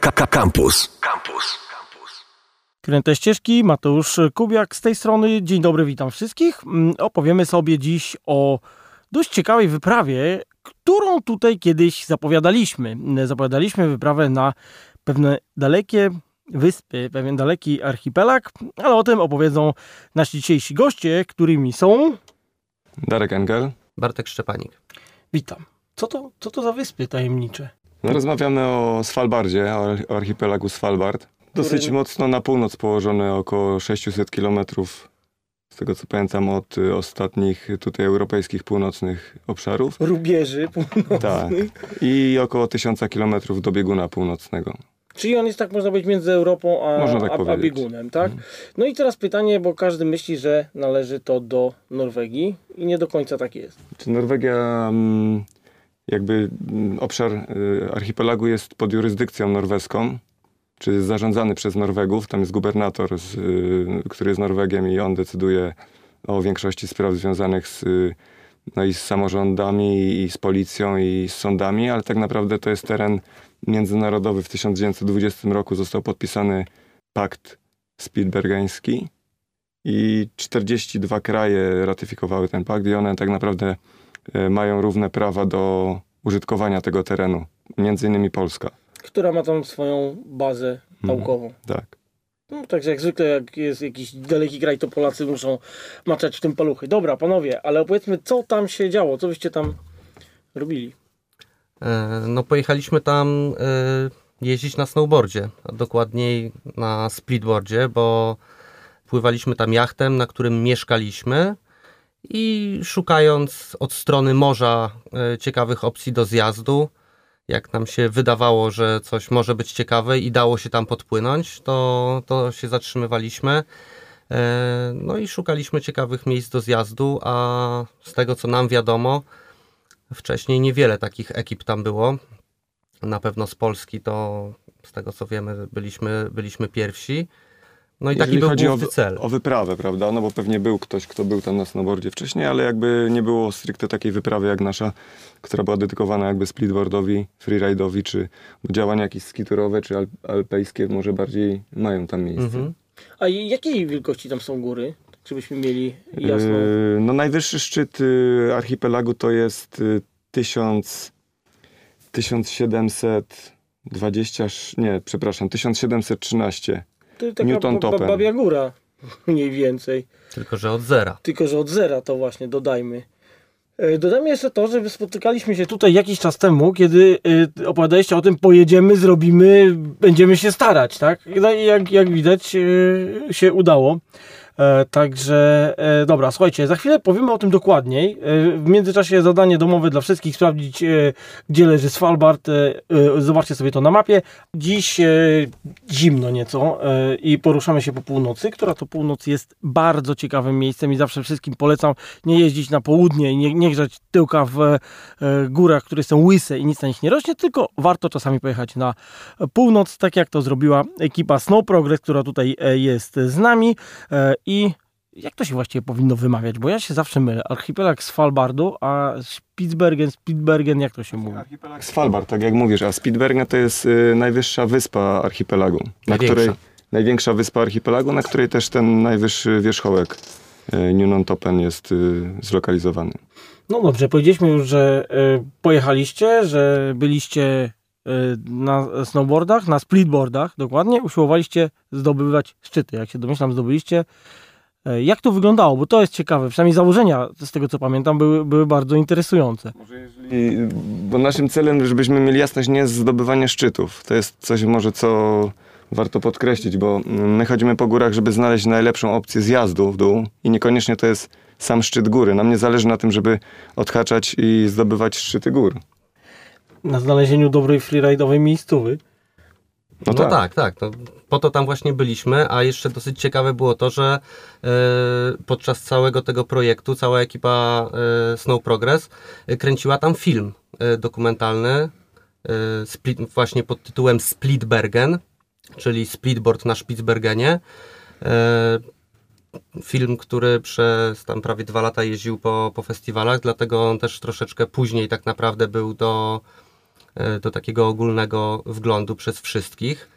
Campus. Campus. Kręte ścieżki, Mateusz Kubiak z tej strony. Dzień dobry, witam wszystkich. Mm, Opowiemy sobie dziś o dość ciekawej wyprawie, którą tutaj kiedyś zapowiadaliśmy. Zapowiadaliśmy wyprawę na pewne dalekie wyspy, pewien daleki archipelag, ale o tym opowiedzą nasi dzisiejsi goście, którymi są... Darek Engel. Bartek Szczepanik. Witam. Co to, co to za wyspy tajemnicze? No, rozmawiamy o Svalbardzie, o arch- o archipelagu Svalbard. Dosyć Który- mocno na północ położony, około 600 kilometrów, z tego co pamiętam, od y, ostatnich tutaj europejskich północnych obszarów. Rubieży północnych. Tak. I około 1000 kilometrów do bieguna północnego. Czyli on jest tak, można powiedzieć, między Europą a, tak a, a biegunem, tak? No i teraz pytanie, bo każdy myśli, że należy to do Norwegii i nie do końca tak jest. Czy Norwegia, mm, jakby mm, obszar y, archipelagu jest pod jurysdykcją norweską, czy jest zarządzany przez Norwegów. Tam jest gubernator, z, y, który jest Norwegiem i on decyduje o większości spraw związanych z, y, no i z samorządami, i z policją, i z sądami, ale tak naprawdę to jest teren międzynarodowy. W 1920 roku został podpisany pakt spitsbergeński i 42 kraje ratyfikowały ten pakt i one tak naprawdę mają równe prawa do użytkowania tego terenu, między innymi Polska. Która ma tam swoją bazę naukową. Tak. No, także jak zwykle, jak jest jakiś daleki kraj, to Polacy muszą maczać w tym paluchy. Dobra, panowie, ale opowiedzmy, co tam się działo, co byście tam robili. E, No pojechaliśmy tam e, jeździć na snowboardzie, a dokładniej na splitboardzie, bo pływaliśmy tam jachtem, na którym mieszkaliśmy i szukając od strony morza e, ciekawych opcji do zjazdu, jak nam się wydawało, że coś może być ciekawe i dało się tam podpłynąć, to, to się zatrzymywaliśmy. E, No i szukaliśmy ciekawych miejsc do zjazdu, a z tego co nam wiadomo, Wcześniej niewiele takich ekip tam było. Na pewno z Polski to, z tego co wiemy, byliśmy, byliśmy pierwsi. No i taki Jeżeli był chodzi o, cel. o wyprawę, prawda? No bo pewnie był ktoś, kto był tam na snowboardzie wcześniej, ale jakby nie było stricte takiej wyprawy jak nasza, która była dedykowana jakby splitboardowi, freeride'owi, czy działania jakieś skiturowe, czy al- alpejskie może bardziej mają tam miejsce. Mhm. A jakiej wielkości tam są góry? Tak, Żebyśmy mieli jasną... Yy, No najwyższy szczyt y, archipelagu to jest y, 1000, 1720, sz- nie, przepraszam, 1713. To taka Newton ba- ba- topem. babia góra, mniej więcej. Tylko, że od zera. Tylko, że od zera to właśnie dodajmy. E, Dodajmy jeszcze to, że spotykaliśmy się tutaj jakiś czas temu, kiedy e, opowiadaliście o tym, pojedziemy, zrobimy, będziemy się starać, tak? No i jak, jak widać e, się udało. E, Także e, dobra, słuchajcie, za chwilę powiemy o tym dokładniej. E, W międzyczasie zadanie domowe dla wszystkich, sprawdzić gdzie leży Svalbard. Zobaczcie sobie to na mapie. Dziś zimno nieco i poruszamy się po północy, która to północ jest bardzo ciekawym miejscem i zawsze wszystkim polecam nie jeździć na południe i nie, nie grzać tyłka w górach, które są łyse i nic na nich nie rośnie, tylko warto czasami pojechać na północ, tak jak to zrobiła ekipa Snow Progress, która tutaj jest z nami i jak to się właściwie powinno wymawiać, bo ja się zawsze mylę. Archipelag Svalbardu, a Spitsbergen, Spitsbergen, jak to się mówi? Archipelag Svalbard, tak jak mówisz, a Spitsbergen to jest y, najwyższa wyspa archipelagu. Na Największa. której, największa wyspa archipelagu, na której też ten najwyższy wierzchołek y, Newton Topen jest y, zlokalizowany. No dobrze, powiedzieliśmy już, że e, pojechaliście, że byliście na snowboardach, na splitboardach dokładnie, usiłowaliście zdobywać szczyty. Jak się domyślam, zdobyliście. E, Jak to wyglądało? Bo to jest ciekawe. Przynajmniej założenia, z tego co pamiętam, były, były bardzo interesujące. I, bo naszym celem, żebyśmy mieli jasność, nie jest zdobywanie szczytów. To jest coś może, co warto podkreślić, bo mm, my chodzimy po górach, żeby znaleźć najlepszą opcję zjazdu w dół i niekoniecznie to jest sam szczyt góry. Nam nie zależy na tym, żeby odhaczać i zdobywać szczyty gór. Na znalezieniu dobrej freeride'owej miejscowy. No, No tak. tak, tak. No, po to tam właśnie byliśmy, a jeszcze dosyć ciekawe było to, że e, podczas całego tego projektu cała ekipa e, Snow Progress e, kręciła tam film dokumentalny split, właśnie pod tytułem Splitbergen, czyli splitboard na Spitsbergenie. Film, który przez tam prawie dwa lata jeździł po, po festiwalach, dlatego on też troszeczkę później tak naprawdę był do, do takiego ogólnego wglądu przez wszystkich.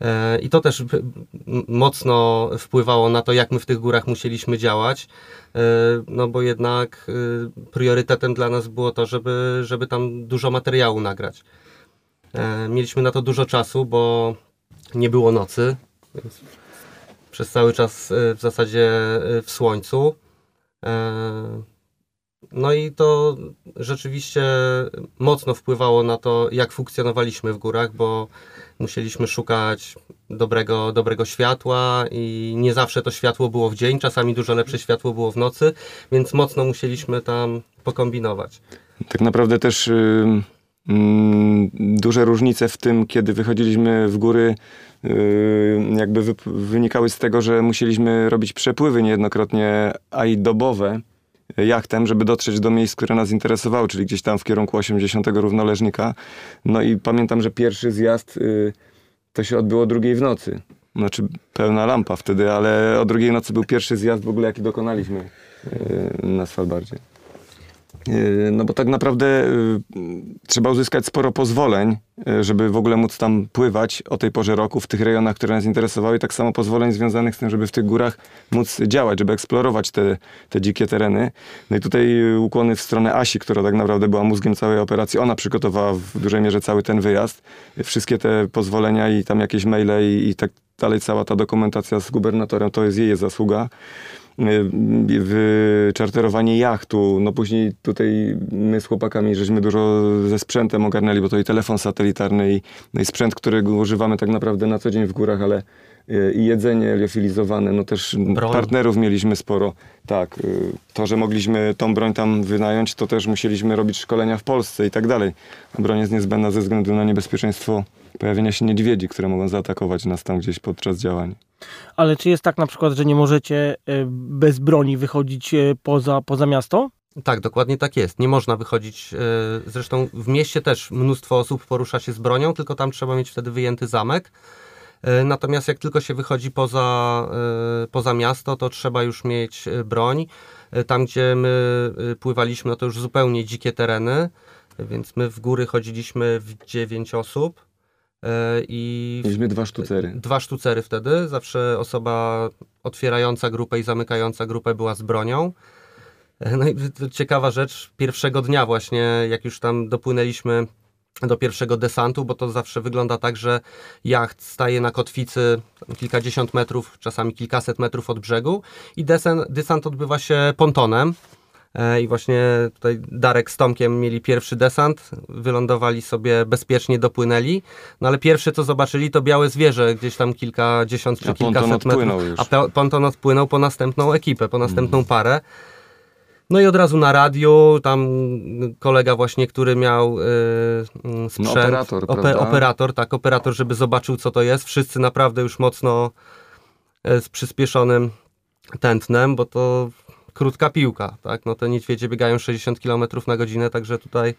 E, I to też mocno wpływało na to, jak my w tych górach musieliśmy działać, e, no bo jednak e, priorytetem dla nas było to, żeby, żeby tam dużo materiału nagrać. E, Mieliśmy na to dużo czasu, bo nie było nocy, więc przez cały czas e, w zasadzie e, w słońcu. No i to rzeczywiście mocno wpływało na to, jak funkcjonowaliśmy w górach, bo musieliśmy szukać dobrego, dobrego światła i nie zawsze to światło było w dzień, czasami dużo lepsze światło było w nocy, więc mocno musieliśmy tam pokombinować. Tak naprawdę też y, mm, duże różnice w tym, kiedy wychodziliśmy w góry, jakby wynikały z tego, że musieliśmy robić przepływy niejednokrotnie, a i dobowe jachtem, żeby dotrzeć do miejsc, które nas interesowały, czyli gdzieś tam w kierunku 80 równoleżnika. No i pamiętam, że pierwszy zjazd y, to się odbyło drugiej w nocy. Znaczy pełna lampa wtedy, ale o drugiej nocy był pierwszy zjazd w ogóle, jaki dokonaliśmy y, na Svalbardzie. Yy, No bo tak naprawdę yy, trzeba uzyskać sporo pozwoleń, yy, żeby w ogóle móc tam pływać o tej porze roku w tych rejonach, które nas interesowały. Tak samo pozwoleń związanych z tym, żeby w tych górach móc działać, żeby eksplorować te, te dzikie tereny. No i tutaj ukłony w stronę Asi, która tak naprawdę była mózgiem całej operacji. Ona przygotowała w dużej mierze cały ten wyjazd. Wszystkie te pozwolenia i tam jakieś maile i, i tak dalej, cała ta dokumentacja z gubernatorem, to jest jej zasługa wyczarterowanie jachtu, no później tutaj my z chłopakami żeśmy dużo ze sprzętem ogarnęli, bo to i telefon satelitarny i, no i sprzęt, którego używamy tak naprawdę na co dzień w górach, ale y, i jedzenie liofilizowane, no też Broń. partnerów mieliśmy sporo. Tak, y, to, że mogliśmy tą broń tam wynająć, to też musieliśmy robić szkolenia w Polsce i tak dalej. Broń jest niezbędna ze względu na niebezpieczeństwo pojawienia się niedźwiedzi, które mogą zaatakować nas tam gdzieś podczas działań. Ale czy jest tak na przykład, że nie możecie e, bez broni wychodzić e, poza, poza miasto? Tak, dokładnie tak jest. Nie można wychodzić. e, Zresztą w mieście też mnóstwo osób porusza się z bronią, tylko tam trzeba mieć wtedy wyjęty zamek. Natomiast jak tylko się wychodzi poza, poza miasto, to trzeba już mieć broń. Tam, gdzie my pływaliśmy, no to już zupełnie dzikie tereny, więc my w góry chodziliśmy w 9 osób. E, I Mieliśmy dwa sztucery. Dwa sztucery wtedy. Zawsze osoba otwierająca grupę i zamykająca grupę była z bronią. No i ciekawa rzecz, pierwszego dnia właśnie, jak już tam dopłynęliśmy do pierwszego desantu, bo to zawsze wygląda tak, że jacht staje na kotwicy kilkadziesiąt metrów, czasami kilkaset metrów od brzegu i desen, desant odbywa się pontonem. E, I właśnie tutaj Darek z Tomkiem mieli pierwszy desant, wylądowali sobie bezpiecznie, dopłynęli. No ale pierwsze co zobaczyli to białe zwierzę, gdzieś tam kilkadziesiąt czy A kilkaset metrów. już. A ponton odpłynął po następną ekipę, po następną parę. No i od razu na radiu, tam kolega właśnie, który miał y, y, sprzęt. No, operator, operator, tak, operator, żeby zobaczył co to jest. Wszyscy naprawdę już mocno y, z przyspieszonym tętnem, bo to krótka piłka, tak, no te niedźwiedzie biegają 60 km na godzinę, także tutaj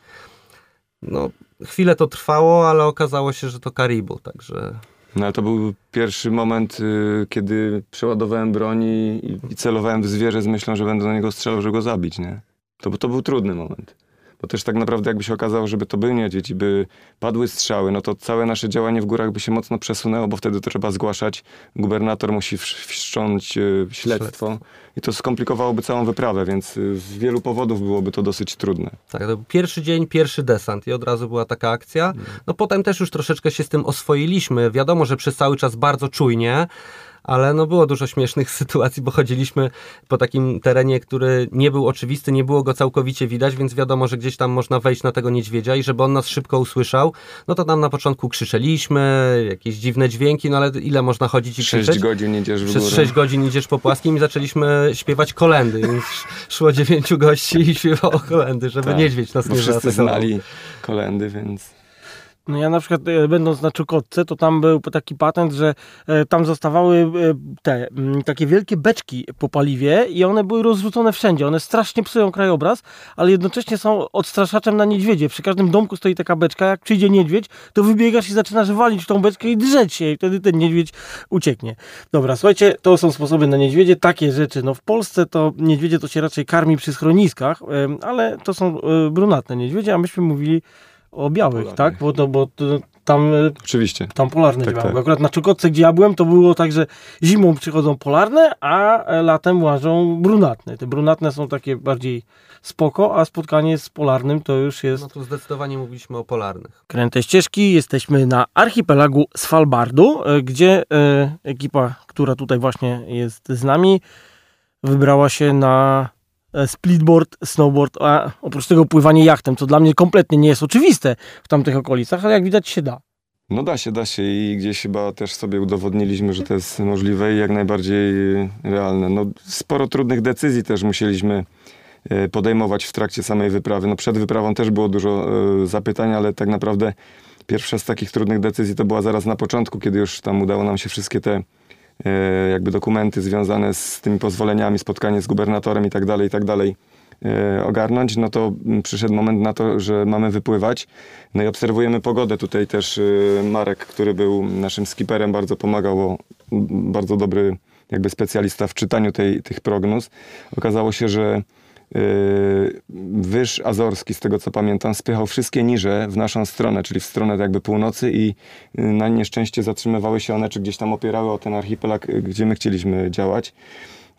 no chwilę to trwało, ale okazało się, że to Karibu, także No ale to był pierwszy moment, y, kiedy przeładowałem broń i, i celowałem w zwierzę z myślą, że będę do niego strzelał, żeby go zabić, nie? To, to był trudny moment. Bo też tak naprawdę jakby się okazało, żeby to był niedźwiedź i by padły strzały, no to całe nasze działanie w górach by się mocno przesunęło, bo wtedy to trzeba zgłaszać. Gubernator musi wsz- wszcząć y, śledztwo i to skomplikowałoby całą wyprawę, więc y, z wielu powodów byłoby to dosyć trudne. Tak, to był pierwszy dzień, pierwszy desant i od razu była taka akcja. No potem też już troszeczkę się z tym oswoiliśmy. Wiadomo, że przez cały czas bardzo czujnie, ale no było dużo śmiesznych sytuacji, bo chodziliśmy po takim terenie, który nie był oczywisty, nie było go całkowicie widać, więc wiadomo, że gdzieś tam można wejść na tego niedźwiedzia i żeby on nas szybko usłyszał, no to tam na początku krzyczeliśmy, jakieś dziwne dźwięki, no ale ile można chodzić i krzyczeć? godzin idziesz w Przez górę. 6 godzin idziesz po płaskim i zaczęliśmy śpiewać kolendy. Więc szło dziewięciu gości i śpiewało kolendy, żeby Tak, niedźwiedź nas nie wszyscy zaatakował. znali kolendy, więc... No ja na przykład e, będąc na Czukotce, to tam był taki patent, że e, tam zostawały e, te mm, takie wielkie beczki po paliwie i one były rozrzucone wszędzie. One strasznie psują krajobraz, ale jednocześnie są odstraszaczem na niedźwiedzie. Przy każdym domku stoi taka beczka, jak przyjdzie niedźwiedź, to wybiegasz i zaczynasz walić w tą beczkę i drzeć się i wtedy ten niedźwiedź ucieknie. Dobra, słuchajcie, to są sposoby na niedźwiedzie, takie rzeczy. No w Polsce to niedźwiedzie to się raczej karmi przy schroniskach, ale to są brunatne niedźwiedzie, a myśmy mówili o białych, Polarnych. tak? Bo, to, bo to, tam, e, Oczywiście. tam polarne Tak, działały. tak. Akurat na Czukotce, gdzie ja byłem, to było tak, że zimą przychodzą polarne, a e, latem łażą brunatne. Te brunatne są takie bardziej spoko, a spotkanie z polarnym to już jest No tu zdecydowanie mówiliśmy o polarnych. kręte ścieżki. Jesteśmy na archipelagu Svalbardu, e, gdzie ekipa, która tutaj właśnie jest z nami, wybrała się na splitboard, snowboard, a oprócz tego pływanie jachtem, co dla mnie kompletnie nie jest oczywiste w tamtych okolicach, ale jak widać się da. No da się, da się i gdzieś chyba też sobie udowodniliśmy, że to jest możliwe i jak najbardziej realne. No, sporo trudnych decyzji też musieliśmy e, podejmować w trakcie samej wyprawy. No, przed wyprawą też było dużo e, zapytań, ale tak naprawdę pierwsza z takich trudnych decyzji to była zaraz na początku, kiedy już tam udało nam się wszystkie te e, jakby dokumenty związane z tymi pozwoleniami, spotkanie z gubernatorem i tak dalej, i tak dalej e, ogarnąć, no to mm, przyszedł moment na to, że mamy wypływać. No i obserwujemy pogodę. Tutaj też y, Marek, który był naszym skiperem, bardzo pomagał, bo bardzo dobry jakby specjalista w czytaniu tej, tych prognóz. Okazało się, że wyż azorski, z tego co pamiętam, spychał wszystkie niże w naszą stronę, czyli w stronę jakby północy i y, na nieszczęście zatrzymywały się one, czy gdzieś tam opierały o ten archipelag, y, gdzie my chcieliśmy działać.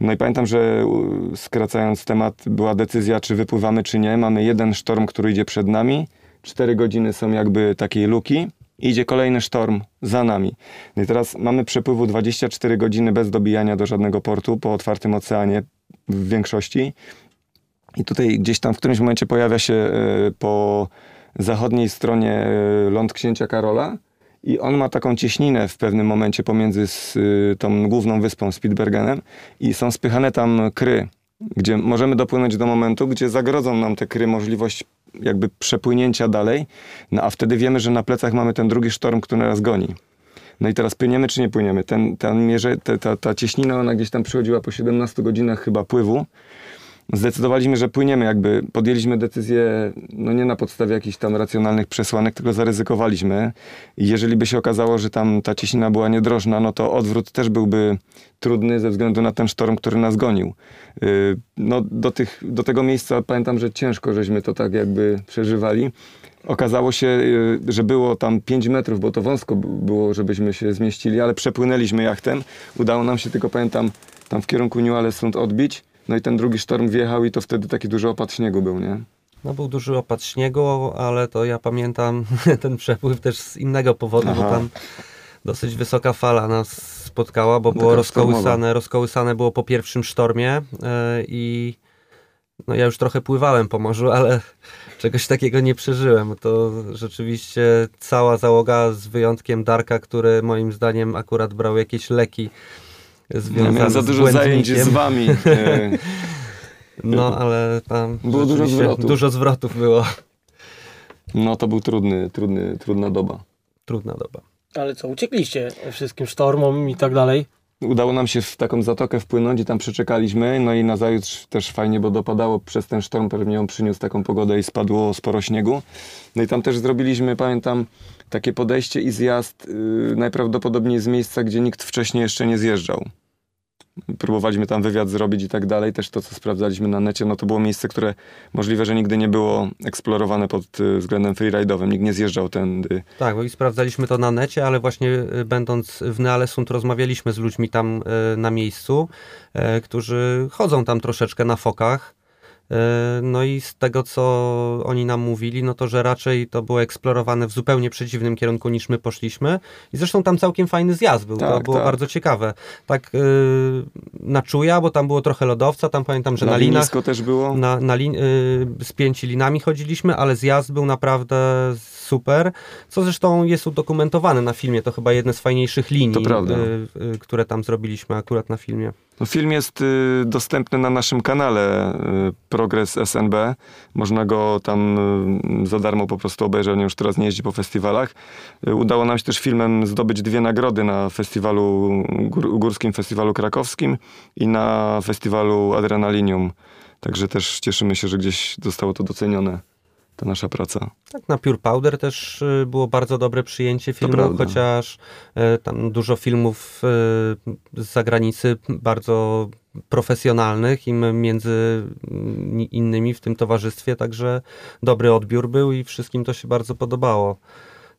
No i pamiętam, że skracając temat, była decyzja, czy wypływamy, czy nie. Mamy jeden sztorm, który idzie przed nami. Cztery godziny są jakby takiej luki. Idzie kolejny sztorm za nami. No i teraz mamy przepływu 24 godziny bez dobijania do żadnego portu po otwartym oceanie w większości. I tutaj gdzieś tam w którymś momencie pojawia się e, po zachodniej stronie e, ląd księcia Karola. I on ma taką cieśninę w pewnym momencie pomiędzy z, y, tą główną wyspą Spitsbergenem i są spychane tam kry, gdzie możemy dopłynąć do momentu, gdzie zagrodzą nam te kry możliwość jakby przepłynięcia dalej, no a wtedy wiemy, że na plecach mamy ten drugi sztorm, który nas goni. No i teraz płyniemy czy nie płyniemy? Ten, ten mierze, te, ta, ta cieśnina, ona gdzieś tam przychodziła po 17 godzinach chyba pływu. Zdecydowaliśmy, że płyniemy, jakby podjęliśmy decyzję, no nie na podstawie jakichś tam racjonalnych przesłanek, tylko zaryzykowaliśmy. I jeżeli by się okazało, że tam ta cieśnina była niedrożna, no to odwrót też byłby trudny ze względu na ten sztorm, który nas gonił. Yy, No do, tych, do tego miejsca pamiętam, że ciężko żeśmy to tak jakby przeżywali. Okazało się, yy, że było tam 5 metrów, bo to wąsko było, żebyśmy się zmieścili, ale przepłynęliśmy jachtem. Udało nam się tylko, pamiętam, tam w kierunku New Alessund odbić. No i ten drugi sztorm wjechał i to wtedy taki duży opad śniegu był, nie? No był duży opad śniegu, ale to ja pamiętam ten przepływ też z innego powodu, bo Aha. tam dosyć wysoka fala nas spotkała, bo było Taka rozkołysane, rozkołysane było po pierwszym sztormie yy, i no ja już trochę pływałem po morzu, ale czegoś takiego nie przeżyłem. To rzeczywiście cała załoga z wyjątkiem Darka, który moim zdaniem akurat brał jakieś leki związane miałem za dużo zajęć z wami. e, No ale tam Było dużo zwrotów. Dużo zwrotów było. No to był trudny, trudny, trudna doba. Trudna doba. Ale co, uciekliście wszystkim sztormom i tak dalej? Udało nam się w taką zatokę wpłynąć i tam przeczekaliśmy. No i nazajutrz też fajnie, bo dopadało przez ten sztorm, pewnie on przyniósł taką pogodę i spadło sporo śniegu. No i tam też zrobiliśmy, pamiętam, takie podejście i zjazd yy, najprawdopodobniej z miejsca, gdzie nikt wcześniej jeszcze nie zjeżdżał. Próbowaliśmy tam wywiad zrobić i tak dalej. Też to, co sprawdzaliśmy na necie, no to było miejsce, które możliwe, że nigdy nie było eksplorowane pod y, względem freeride'owym. Nikt nie zjeżdżał tędy. Tak, bo i sprawdzaliśmy to na necie, ale właśnie y, będąc w Nealesund rozmawialiśmy z ludźmi tam y, na miejscu, którzy chodzą tam troszeczkę na fokach. Y, No i z tego, co oni nam mówili, no to, że raczej to było eksplorowane w zupełnie przeciwnym kierunku niż my poszliśmy. I zresztą tam całkiem fajny zjazd był, to Tak, było tak. bardzo ciekawe. Tak y, na czuja, bo tam było trochę lodowca, tam pamiętam, że na, na linach też było. na, na lin, y, z pięci linami chodziliśmy, ale zjazd był naprawdę super, co zresztą jest udokumentowane na filmie. To chyba jedne z fajniejszych linii, To prawda. y, y, które tam zrobiliśmy akurat na filmie. No, film jest y, dostępny na naszym kanale y, Progress SNB. Można go tam y, za darmo po prostu obejrzeć, on już teraz nie jeździ po festiwalach. Udało nam się też filmem zdobyć dwie nagrody na festiwalu, gór, górskim festiwalu krakowskim i na festiwalu Adrenalinium. Także też cieszymy się, że gdzieś zostało to docenione, ta nasza praca. Tak, na Pure Powder też y, było bardzo dobre przyjęcie filmu, chociaż y, tam dużo filmów y, z zagranicy bardzo profesjonalnych i między innymi w tym towarzystwie, także dobry odbiór był i wszystkim to się bardzo podobało.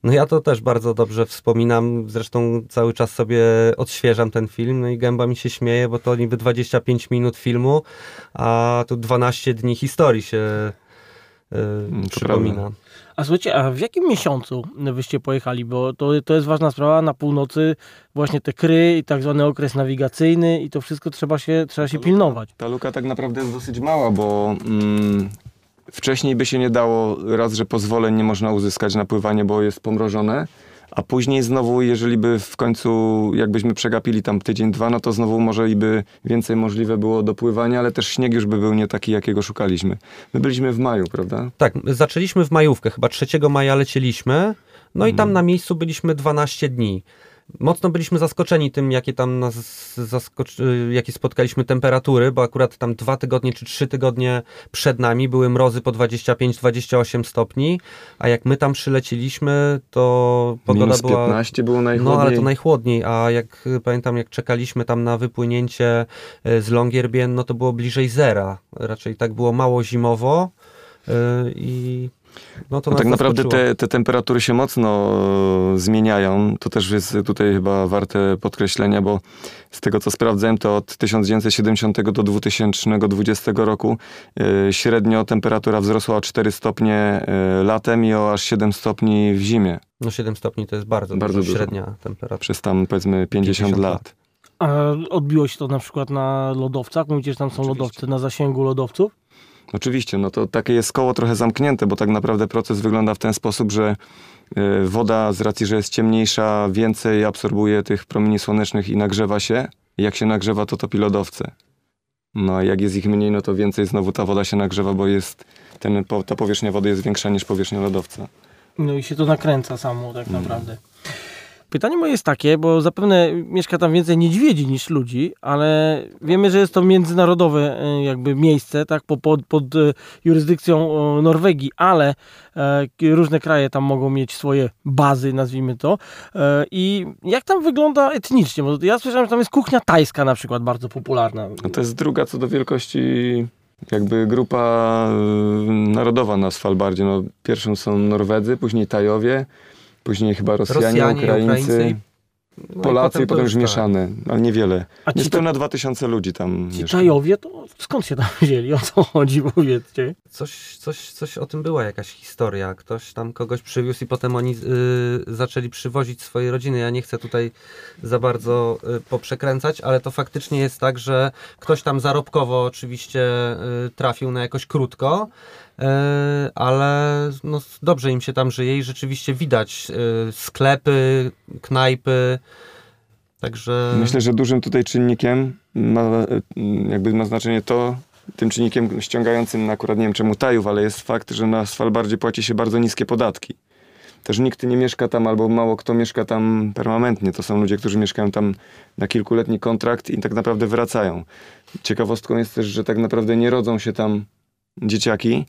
No ja to też bardzo dobrze wspominam, zresztą cały czas sobie odświeżam ten film, no i gęba mi się śmieje, bo to niby 25 minut filmu, a tu 12 dni historii się yy, przypomina. prawda. A słuchajcie, a w jakim miesiącu wyście pojechali? Bo to, to jest ważna sprawa, na północy właśnie te kry i tak zwany okres nawigacyjny i to wszystko trzeba się, trzeba się pilnować. Ta luka tak naprawdę jest dosyć mała, bo mm, wcześniej by się nie dało, raz, że pozwoleń nie można uzyskać na pływanie, bo jest pomrożone, a później znowu, jeżeli by w końcu, jakbyśmy przegapili tam tydzień, dwa, no to znowu może i by więcej możliwe było do pływania, ale też śnieg już by był nie taki, jakiego szukaliśmy. My byliśmy w maju, prawda? Tak, zaczęliśmy w majówkę, chyba 3 maja lecieliśmy, no i tam na miejscu byliśmy 12 dni. Mocno byliśmy zaskoczeni tym, jakie tam nas zaskoczy, jakie spotkaliśmy temperatury, bo akurat tam dwa tygodnie czy trzy tygodnie przed nami były mrozy po 25-28 stopni, a jak my tam przyleciliśmy, to pogoda Minus była... 15 było najchłodniej. No ale to najchłodniej, a jak pamiętam, jak czekaliśmy tam na wypłynięcie y, z Longyearbyen, no to było bliżej zera. Raczej tak było mało zimowo y, i no to No tak naprawdę te, te temperatury się mocno e, zmieniają. To też jest tutaj chyba warte podkreślenia, bo z tego co sprawdzałem, to od 1970 do 2020 roku e, średnio temperatura wzrosła o 4 stopnie e, latem i o aż 7 stopni w zimie. No 7 stopni to jest bardzo, Bardzo dużo, dużo. średnia temperatura. Przez tam powiedzmy 50, 50 lat. A odbiło się to na przykład na lodowcach? Mówicie, że tam są Oczywiście. lodowce na zasięgu lodowców? Oczywiście, no to takie jest koło trochę zamknięte, bo tak naprawdę proces wygląda w ten sposób, że e, woda z racji, że jest ciemniejsza, więcej absorbuje tych promieni słonecznych i nagrzewa się. Jak się nagrzewa, to topi lodowce. No a jak jest ich mniej, no to więcej znowu ta woda się nagrzewa, bo jest ten, ta powierzchnia wody jest większa niż powierzchnia lodowca. No i się to nakręca samo tak naprawdę. Pytanie moje jest takie, bo zapewne mieszka tam więcej niedźwiedzi niż ludzi, ale wiemy, że jest to międzynarodowe e, jakby miejsce, tak, po- pod, pod e, jurysdykcją Norwegii, ale e, różne kraje tam mogą mieć swoje bazy, nazwijmy to. I jak tam wygląda etnicznie? Bo ja słyszałem, że tam jest kuchnia tajska na przykład bardzo popularna. No to jest druga co do wielkości jakby grupa narodowa na Svalbardzie. No, pierwszą są Norwedzy, później Tajowie, później chyba Rosjanie, Rosjanie, Ukraińcy, Ukraińcy i- no Polacy i to potem już tak. mieszane, ale niewiele. A ci, Niespełna 2000 ludzi tam ci mieszka. Tajowie, to skąd się tam wzięli? O co chodzi, powiedzcie? Coś, coś, coś o tym była jakaś historia. Ktoś tam kogoś przywiózł i potem oni y, zaczęli przywozić swoje rodziny. Ja nie chcę tutaj za bardzo y, poprzekręcać, ale to faktycznie jest tak, że ktoś tam zarobkowo oczywiście y, trafił na jakoś krótko, ale no, dobrze im się tam żyje i rzeczywiście widać y, sklepy, knajpy. Także Myślę, że dużym tutaj czynnikiem ma, e, jakby ma znaczenie to, tym czynnikiem ściągającym akurat nie wiem czemu Tajów, ale jest fakt, że na Svalbardzie płaci się bardzo niskie podatki. Też nikt nie mieszka tam albo mało kto mieszka tam permanentnie. To są ludzie, którzy mieszkają tam na kilkuletni kontrakt i tak naprawdę wracają. Ciekawostką jest też, że tak naprawdę nie rodzą się tam dzieciaki,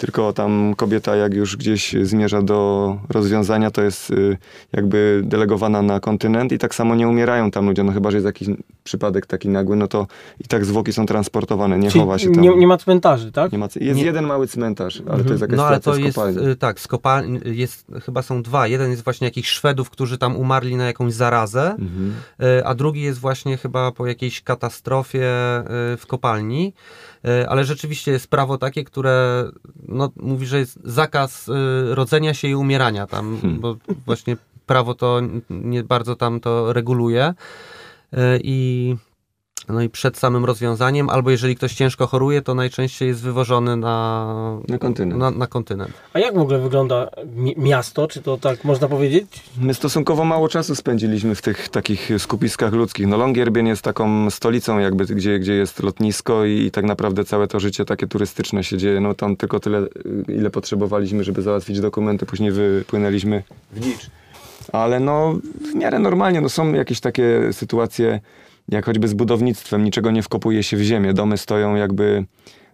tylko tam kobieta jak już gdzieś zmierza do rozwiązania, to jest y, jakby delegowana na kontynent i tak samo nie umierają tam ludzie, no chyba, że jest jakiś przypadek taki nagły, no to i tak zwłoki są transportowane, nie Czyli chowa się tam. nie, nie ma cmentarzy, tak? Nie ma, jest Nie- jeden mały cmentarz, ale to jest jakaś No ale to jest, kopalni. y, tak, z kopalni, jest, chyba są dwa. Jeden jest właśnie jakichś Szwedów, którzy tam umarli na jakąś zarazę, Mhm. y, a drugi jest właśnie chyba po jakiejś katastrofie w kopalni. Y, Ale rzeczywiście jest prawo takie, które no, mówi, że jest zakaz y, rodzenia się i umierania tam, Hmm. bo właśnie prawo to nie bardzo tam to reguluje. Y, I no i przed samym rozwiązaniem, albo jeżeli ktoś ciężko choruje, to najczęściej jest wywożony na, Na kontynent. Na, na kontynent. A jak w ogóle wygląda mi- miasto? Czy to tak można powiedzieć? My stosunkowo mało czasu spędziliśmy w tych takich skupiskach ludzkich. No Longyearbyen jest taką stolicą jakby, gdzie, gdzie jest lotnisko i, i tak naprawdę całe to życie takie turystyczne się dzieje. No tam tylko tyle, ile potrzebowaliśmy, żeby załatwić dokumenty. Później wypłynęliśmy w Nicz. Ale no w miarę normalnie, no są jakieś takie sytuacje, jak choćby z budownictwem, niczego nie wkopuje się w ziemię. Domy stoją jakby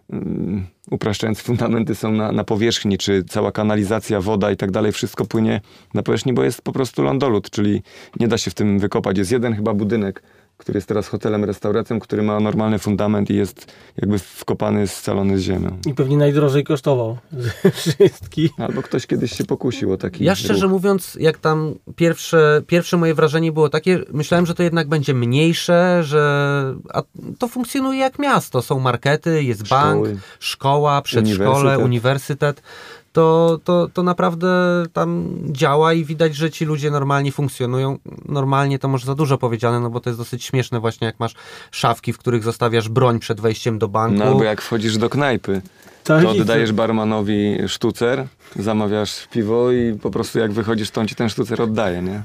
mm, upraszczając, fundamenty są na, na powierzchni, czy cała kanalizacja, woda i tak dalej, wszystko płynie na powierzchni, bo jest po prostu lądolód, czyli nie da się w tym wykopać. Jest jeden chyba budynek który jest teraz hotelem, restauracją, który ma normalny fundament i jest jakby wkopany, scalony z ziemią. I pewnie najdrożej kosztował ze wszystkich. Albo ktoś kiedyś się pokusił o taki Ja szczerze ruch. mówiąc, jak tam pierwsze, pierwsze moje wrażenie było takie, myślałem, że to jednak będzie mniejsze, że a to funkcjonuje jak miasto. Są markety, jest bank, Szkoły. szkoła, przedszkole, Uniwersytet. uniwersytet. To, to, to naprawdę tam działa i widać, że ci ludzie normalnie funkcjonują. Normalnie to może za dużo powiedziane, no bo to jest dosyć śmieszne właśnie, jak masz szafki, w których zostawiasz broń przed wejściem do banku. No albo jak wchodzisz do knajpy, Tak, to oddajesz barmanowi sztucer, zamawiasz piwo i po prostu jak wychodzisz, to on ci ten sztucer oddaje, nie?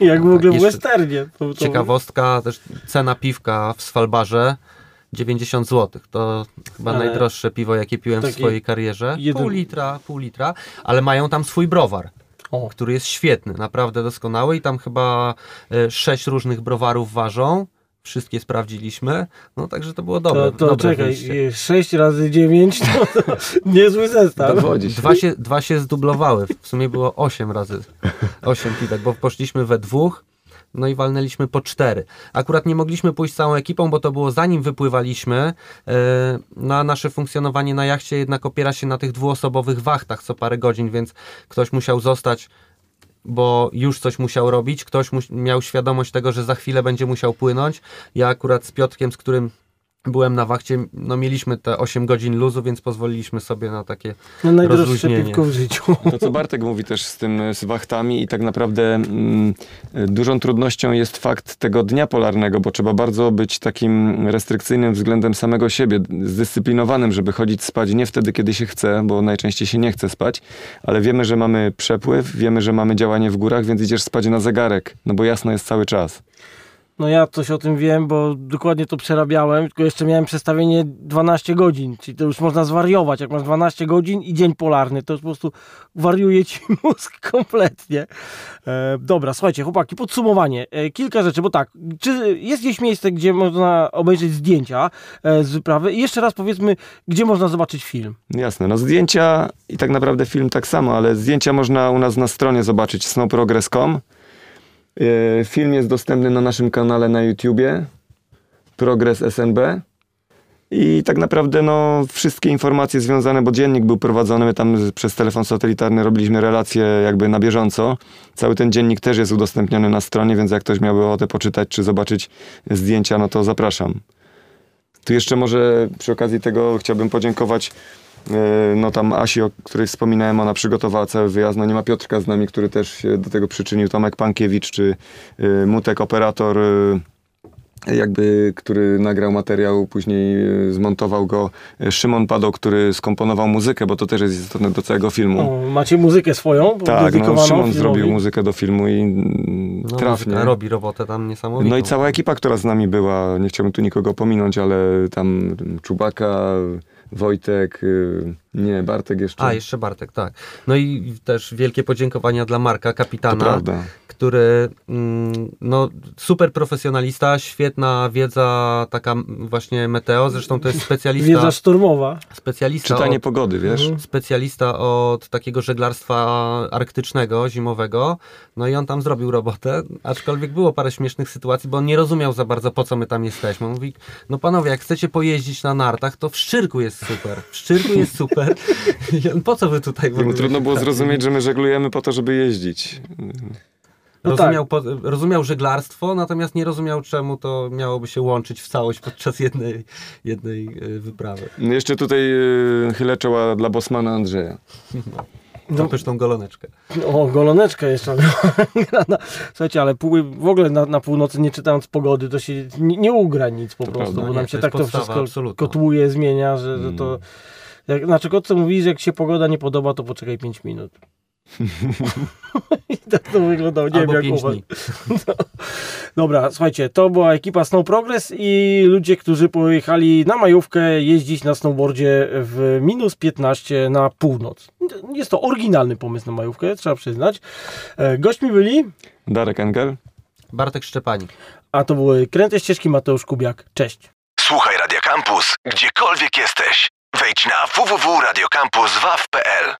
Jak w ogóle w Jeszcze westernie. To, to... Ciekawostka, też cena piwka w Svalbarze 90 zł. To chyba Ale najdroższe piwo, jakie piłem w swojej karierze. jeden- Pół litra, pół litra, ale mają tam swój browar, O, który jest świetny, naprawdę doskonały i tam chyba e, sześć różnych browarów ważą. Wszystkie sprawdziliśmy, no także to było dobre. to, to dobre czekaj, wyjście. 6 razy 9 to, to niezły zestaw. Dwa się, dwa się zdublowały. W sumie było 8 razy 8 piwek, bo poszliśmy we dwóch, no i walnęliśmy po cztery. Akurat nie mogliśmy pójść całą ekipą, bo to było zanim wypływaliśmy. Yy, Na nasze funkcjonowanie na jachcie jednak opiera się na tych dwuosobowych wachtach co parę godzin, więc ktoś musiał zostać bo już coś musiał robić, ktoś miał świadomość tego, że za chwilę będzie musiał płynąć. Ja akurat z Piotrkiem, z którym byłem na wachcie, no mieliśmy te 8 godzin luzu, więc pozwoliliśmy sobie na takie No, najdroższe rozluźnienie. piwko w życiu. To, co Bartek mówi też z tym, z wachtami i tak naprawdę mm, dużą trudnością jest fakt tego dnia polarnego, bo trzeba bardzo być takim restrykcyjnym względem samego siebie, zdyscyplinowanym, żeby chodzić spać nie wtedy, kiedy się chce, bo najczęściej się nie chce spać, ale wiemy, że mamy przepływ, wiemy, że mamy działanie w górach, więc idziesz spać na zegarek, no bo jasno jest cały czas. No ja coś o tym wiem, bo dokładnie to przerabiałem, tylko jeszcze miałem przestawienie 12 godzin, czyli to już można zwariować, jak masz 12 godzin i dzień polarny, to już po prostu wariuje ci mózg kompletnie. E, dobra, słuchajcie, chłopaki, podsumowanie. E, kilka rzeczy, bo tak, czy jest gdzieś miejsce, gdzie można obejrzeć zdjęcia e, z wyprawy i jeszcze raz powiedzmy, gdzie można zobaczyć film. Jasne, no zdjęcia i tak naprawdę film tak samo, ale zdjęcia można u nas na stronie zobaczyć snowprogress.com. E, Film jest dostępny na naszym kanale na YouTubie Progress SNB. I tak naprawdę no, wszystkie informacje związane, bo dziennik był prowadzony, my tam przez telefon satelitarny robiliśmy relacje jakby na bieżąco. Cały ten dziennik też jest udostępniony na stronie, więc jak ktoś miałby ochotę poczytać czy zobaczyć zdjęcia, no to zapraszam. Tu jeszcze może przy okazji tego chciałbym podziękować no tam Asi, o której wspominałem, ona przygotowała cały wyjazd. No nie ma Piotrka z nami, który też się do tego przyczynił. Tomek Pankiewicz czy e, Mutek, operator, e, jakby, który nagrał materiał, później e, zmontował go e, Szymon Pado, który skomponował muzykę, bo to też jest istotne do całego filmu. O, macie muzykę swoją, tak, no, Szymon filmowi? zrobił muzykę do filmu i mm, no, trafnie. robi robotę tam niesamowitą. No i cała ekipa, która z nami była, nie chciałbym tu nikogo pominąć, ale tam Czubaka, Wojtek, y, nie, Bartek jeszcze. A, jeszcze Bartek, tak. No i też wielkie podziękowania dla Marka, kapitana, który mm, no, super profesjonalista, świetna wiedza taka właśnie meteo, zresztą to jest specjalista, Wiedza szturmowa. specjalista, Czytanie od, pogody, wiesz? Mhm. specjalista od takiego żeglarstwa arktycznego, zimowego, no i on tam zrobił robotę, aczkolwiek było parę śmiesznych sytuacji, bo on nie rozumiał za bardzo po co my tam jesteśmy. On mówi, no panowie, jak chcecie pojeździć na nartach, to w Szczyrku jest super, w Szczyrku jest super, Po co wy tutaj w Jemu ogóle trudno było tak? zrozumieć, że my żeglujemy po to, żeby jeździć. No rozumiał, po, rozumiał żeglarstwo, natomiast nie rozumiał, czemu to miałoby się łączyć w całość podczas jednej, jednej e, wyprawy. No jeszcze tutaj y, chylę czoła dla Bosmana Andrzeja. No. Za pyszną goloneczkę. O, goloneczka jeszcze. grana. Słuchajcie, ale pół, w ogóle na, na północy nie czytając pogody, to się nie, nie ugra nic po To prostu, prawda. bo Nie, nam się tak to wszystko absolutna. kotłuje, zmienia, że, że to... Mm. Jak, znaczy, kot co mówi, że jak się pogoda nie podoba, to poczekaj 5 minut. I tak to wyglądało, nie Albo wiem jak pięć u was. dni. Dobra, słuchajcie, to była ekipa Snow Progress i ludzie, którzy pojechali na majówkę jeździć na snowboardzie w minus 15 na północ. Jest to oryginalny pomysł na majówkę, trzeba przyznać. E, Gośćmi byli, Darek Engel. Bartek Szczepanik. a to były Kręte Ścieżki Mateusz Kubiak. Cześć. Słuchaj Radio Campus, gdziekolwiek jesteś. Wejdź na www.radiocampus.waw.pl